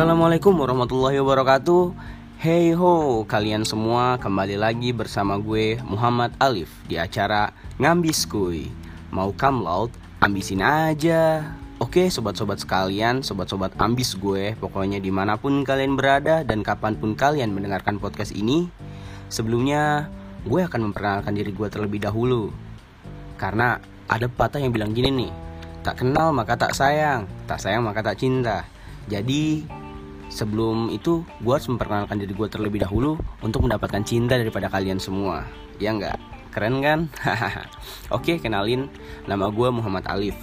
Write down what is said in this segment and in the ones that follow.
Assalamualaikum warahmatullahi wabarakatuh. Hey ho, kalian semua kembali lagi bersama gue Muhammad Alif di acara Ngambis Kuy. Mau come loud, ambisin aja. Oke sobat-sobat sekalian, sobat-sobat ambis gue Pokoknya di mana pun kalian berada dan kapan pun kalian mendengarkan podcast ini Sebelumnya, gue akan memperkenalkan diri gue terlebih dahulu. Karena ada patah yang bilang gini nih Tak kenal maka tak sayang, tak sayang maka tak cinta. Jadi sebelum itu gue harus memperkenalkan diri gue terlebih dahulu untuk mendapatkan cinta daripada kalian semua. Ya nggak? Keren kan? Oke kenalin. Nama gue Muhammad Alif.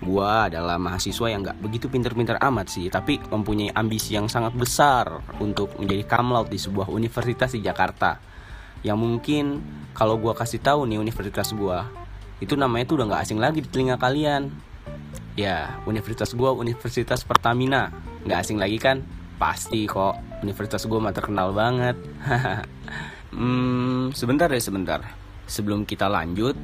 Gue adalah mahasiswa yang nggak begitu pinter-pinter amat sih tapi mempunyai ambisi yang sangat besar untuk menjadi kamlaut di sebuah universitas di Jakarta. Yang mungkin kalau gue kasih tahu nih universitas gue itu namanya tuh udah nggak asing lagi di telinga kalian ya universitas gue Universitas Pertamina. Nggak asing lagi kan? Pasti kok. Universitas gue mah terkenal banget. Hmm, sebentar deh sebentar. Sebelum kita lanjut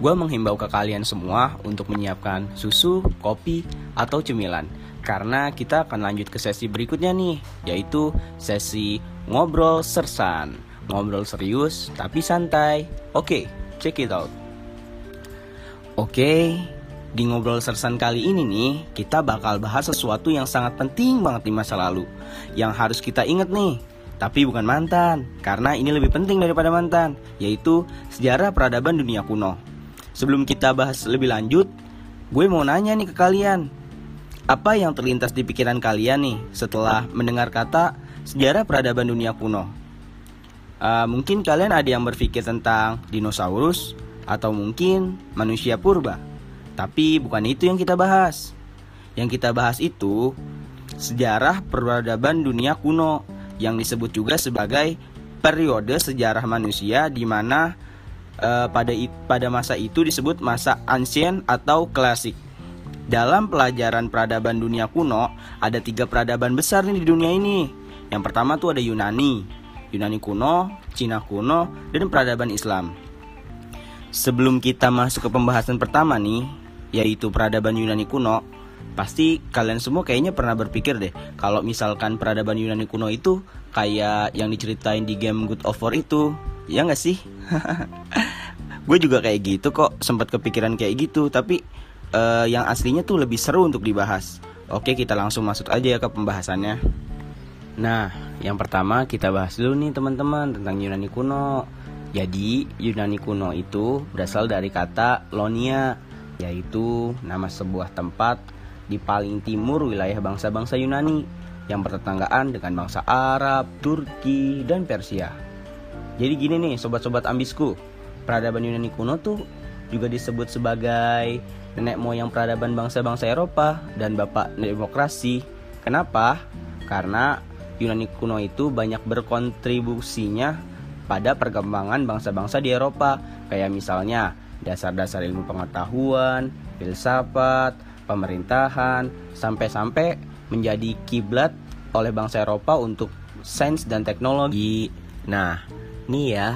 gue menghimbau ke kalian semua untuk menyiapkan susu kopi atau cemilan. Karena kita akan lanjut ke sesi berikutnya nih yaitu sesi ngobrol sersan. Ngobrol serius tapi santai. Oke check it out. Oke di ngobrol sersan kali ini nih, kita bakal bahas sesuatu yang sangat penting banget di masa lalu Yang harus kita inget nih. Tapi bukan mantan, karena ini lebih penting daripada mantan Yaitu sejarah peradaban dunia kuno. Sebelum kita bahas lebih lanjut Gue mau nanya nih ke kalian. Apa yang terlintas di pikiran kalian nih setelah mendengar kata sejarah peradaban dunia kuno? Uh, mungkin kalian ada yang berpikir tentang dinosaurus Atau mungkin manusia purba tapi bukan itu yang kita bahas. Yang kita bahas itu sejarah peradaban dunia kuno yang disebut juga sebagai periode sejarah manusia di mana uh, pada pada masa itu disebut masa ancient atau klasik. Dalam pelajaran peradaban dunia kuno ada tiga peradaban besar nih di dunia ini. Yang pertama tuh ada Yunani, Yunani kuno, Cina kuno, dan peradaban Islam. Sebelum kita masuk ke pembahasan pertama nih, yaitu peradaban Yunani kuno, pasti kalian semua kayaknya pernah berpikir deh kalau misalkan peradaban Yunani kuno itu kayak yang diceritain di game Good of War itu, ya nggak sih? gue juga kayak gitu kok, sempat kepikiran kayak gitu, tapi uh, yang aslinya tuh lebih seru untuk dibahas. Oke, kita langsung masuk aja ya ke pembahasannya. Nah, yang pertama kita bahas dulu nih teman-teman tentang Yunani kuno. Jadi, Yunani kuno itu berasal dari kata Lonia yaitu nama sebuah tempat di paling timur wilayah bangsa-bangsa Yunani yang bertetanggaan dengan bangsa Arab, Turki, dan Persia. Jadi gini nih sobat-sobat ambisku, peradaban Yunani kuno tuh juga disebut sebagai nenek moyang peradaban bangsa-bangsa Eropa dan bapak demokrasi. Kenapa? Karena Yunani kuno itu banyak berkontribusinya pada perkembangan bangsa-bangsa di Eropa, kayak misalnya dasar-dasar ilmu pengetahuan, filsafat, pemerintahan, sampai-sampai menjadi kiblat oleh bangsa Eropa untuk sains dan teknologi. Nah, nih ya,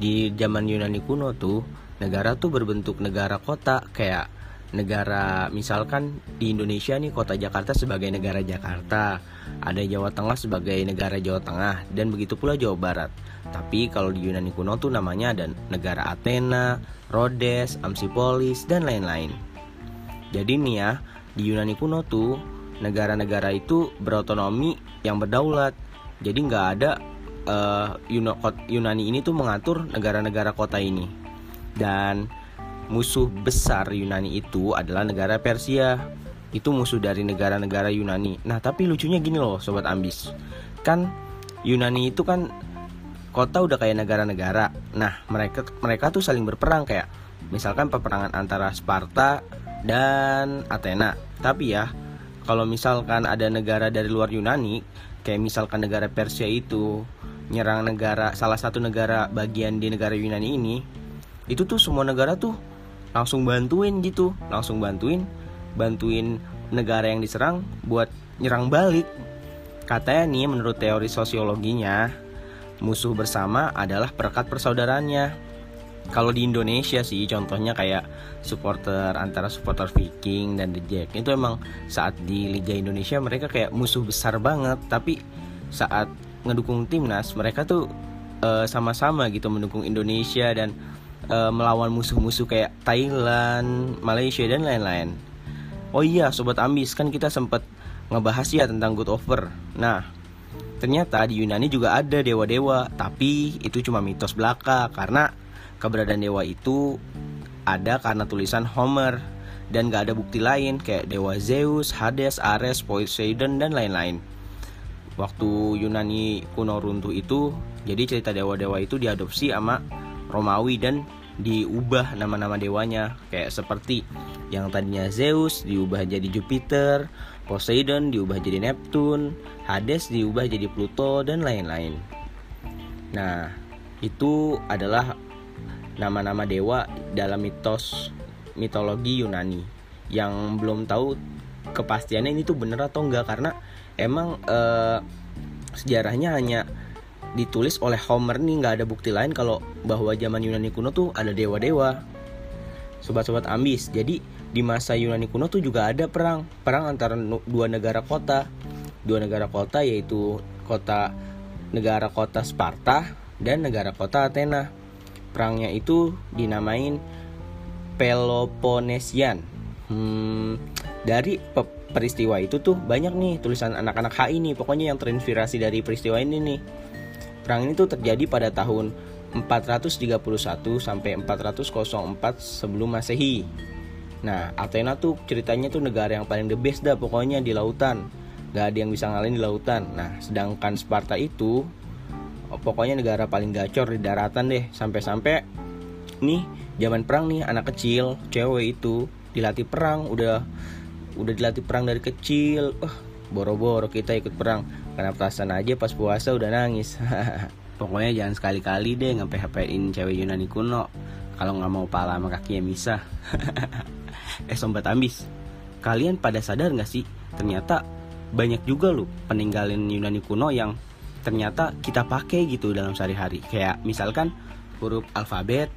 di zaman Yunani kuno tuh, negara tuh berbentuk negara kota kayak negara misalkan di Indonesia nih kota Jakarta sebagai negara Jakarta, ada Jawa Tengah sebagai negara Jawa Tengah dan begitu pula Jawa Barat. Tapi kalau di Yunani kuno tuh namanya ada negara Athena, Rhodes, Amfipolis, dan lain-lain. Jadi nih ya, di Yunani kuno tuh negara-negara itu berotonomi yang berdaulat. Jadi nggak ada uh, Yunani ini tuh mengatur negara-negara kota ini. Dan musuh besar Yunani itu adalah negara Persia. Itu musuh dari negara-negara Yunani. Nah, tapi lucunya gini loh, sobat ambis. Kan Yunani itu kan kota udah kayak negara-negara. Nah, mereka mereka tuh saling berperang kayak misalkan peperangan antara Sparta dan Athena. Tapi ya, kalau misalkan ada negara dari luar Yunani, kayak misalkan negara Persia itu nyerang negara salah satu negara bagian di negara Yunani ini, itu tuh semua negara tuh langsung bantuin gitu, langsung bantuin bantuin negara yang diserang buat nyerang balik. Katanya nih menurut teori sosiologinya, musuh bersama adalah perekat persaudaraannya. kalau di Indonesia sih contohnya kayak supporter antara supporter Viking dan The Jack itu emang saat di Liga Indonesia mereka kayak musuh besar banget tapi saat ngedukung timnas mereka tuh sama sama-sama gitu mendukung Indonesia dan uh, melawan musuh-musuh kayak Thailand, Malaysia dan lain-lain. Oh iya, sobat ambis kan kita sempat ngebahas ya tentang good over. Nah, ternyata di Yunani juga ada dewa-dewa, tapi itu cuma mitos belaka karena keberadaan dewa itu ada karena tulisan Homer dan gak ada bukti lain kayak dewa Zeus, Hades, Ares, Poseidon dan lain-lain. Waktu Yunani kuno runtuh itu, jadi cerita dewa-dewa itu diadopsi sama Romawi dan diubah nama-nama dewanya kayak seperti yang tadinya Zeus diubah jadi Jupiter, Poseidon diubah jadi Neptune, Hades diubah jadi Pluto dan lain-lain. Nah, itu adalah nama-nama dewa dalam mitos mitologi Yunani yang belum tahu kepastiannya ini tuh bener atau enggak karena emang uh, sejarahnya hanya ditulis oleh Homer nih nggak ada bukti lain kalau bahwa zaman Yunani kuno tuh ada dewa-dewa sobat-sobat ambis jadi di masa Yunani kuno tuh juga ada perang perang antara dua negara kota dua negara kota yaitu kota negara kota Sparta dan negara kota Athena Perangnya itu dinamain Peloponnesian. Hmm, dari peristiwa itu tuh banyak nih tulisan anak-anak HI nih pokoknya yang terinspirasi dari peristiwa ini nih. Perang ini tuh terjadi pada tahun 431 sampai 404 sebelum Masehi. Nah, Athena tuh ceritanya tuh negara yang paling the best dah pokoknya di lautan. Gak ada yang bisa ngalahin di lautan. Nah, sedangkan Sparta itu pokoknya negara paling gacor di daratan deh. Sampai-sampai nih zaman perang nih anak kecil cewek itu dilatih perang. Udah udah dilatih perang dari kecil. Uh, boro-boro kita ikut perang. Karena perasaan aja pas puasa udah nangis. Pokoknya jangan sekali-kali deh nge php cewek Yunani kuno. Kalau nggak mau pala sama kaki yang bisa eh sobat ambis kalian pada sadar nggak sih? Ternyata banyak juga loh peninggalin Yunani kuno yang ternyata kita pakai gitu dalam sehari-hari. Kayak misalkan huruf alfabet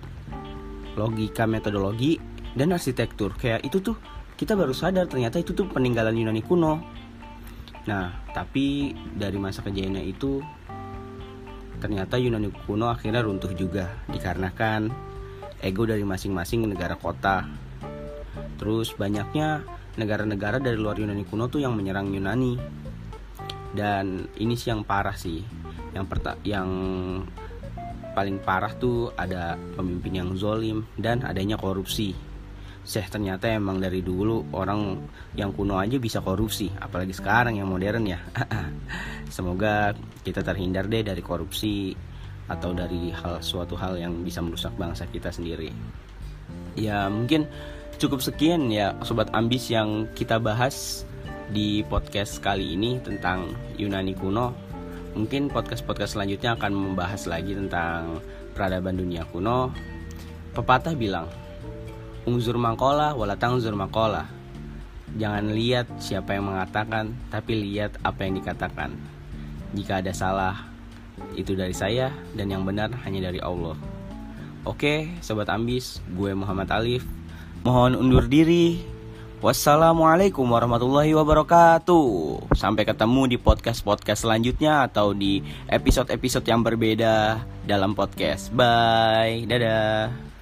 logika metodologi dan arsitektur. Kayak itu tuh kita baru sadar ternyata itu tuh peninggalan Yunani kuno. Nah tapi dari masa kejayaan itu ternyata Yunani kuno akhirnya runtuh juga dikarenakan ego dari masing-masing negara kota terus banyaknya negara-negara dari luar Yunani kuno tuh yang menyerang Yunani. Dan ini sih yang parah sih. Yang perta yang paling parah tuh ada pemimpin yang zolim dan adanya korupsi. Seh ternyata emang dari dulu orang yang kuno aja bisa korupsi Apalagi sekarang yang modern ya. Semoga kita terhindar deh dari korupsi Atau dari hal suatu hal yang bisa merusak bangsa kita sendiri. Ya mungkin cukup sekian ya Sobat Ambis yang kita bahas di podcast kali ini tentang Yunani kuno. Mungkin podcast-podcast selanjutnya akan membahas lagi tentang peradaban dunia kuno. Pepatah bilang, Ungzur mangkola walatang zur mangkola. Jangan lihat siapa yang mengatakan, tapi lihat apa yang dikatakan. Jika ada salah, itu dari saya dan yang benar hanya dari Allah. Oke, sobat ambis, gue Muhammad Alif. Mohon undur diri. Wassalamualaikum warahmatullahi wabarakatuh. Sampai ketemu di podcast-podcast selanjutnya atau di episode-episode yang berbeda dalam podcast. Bye. Dadah.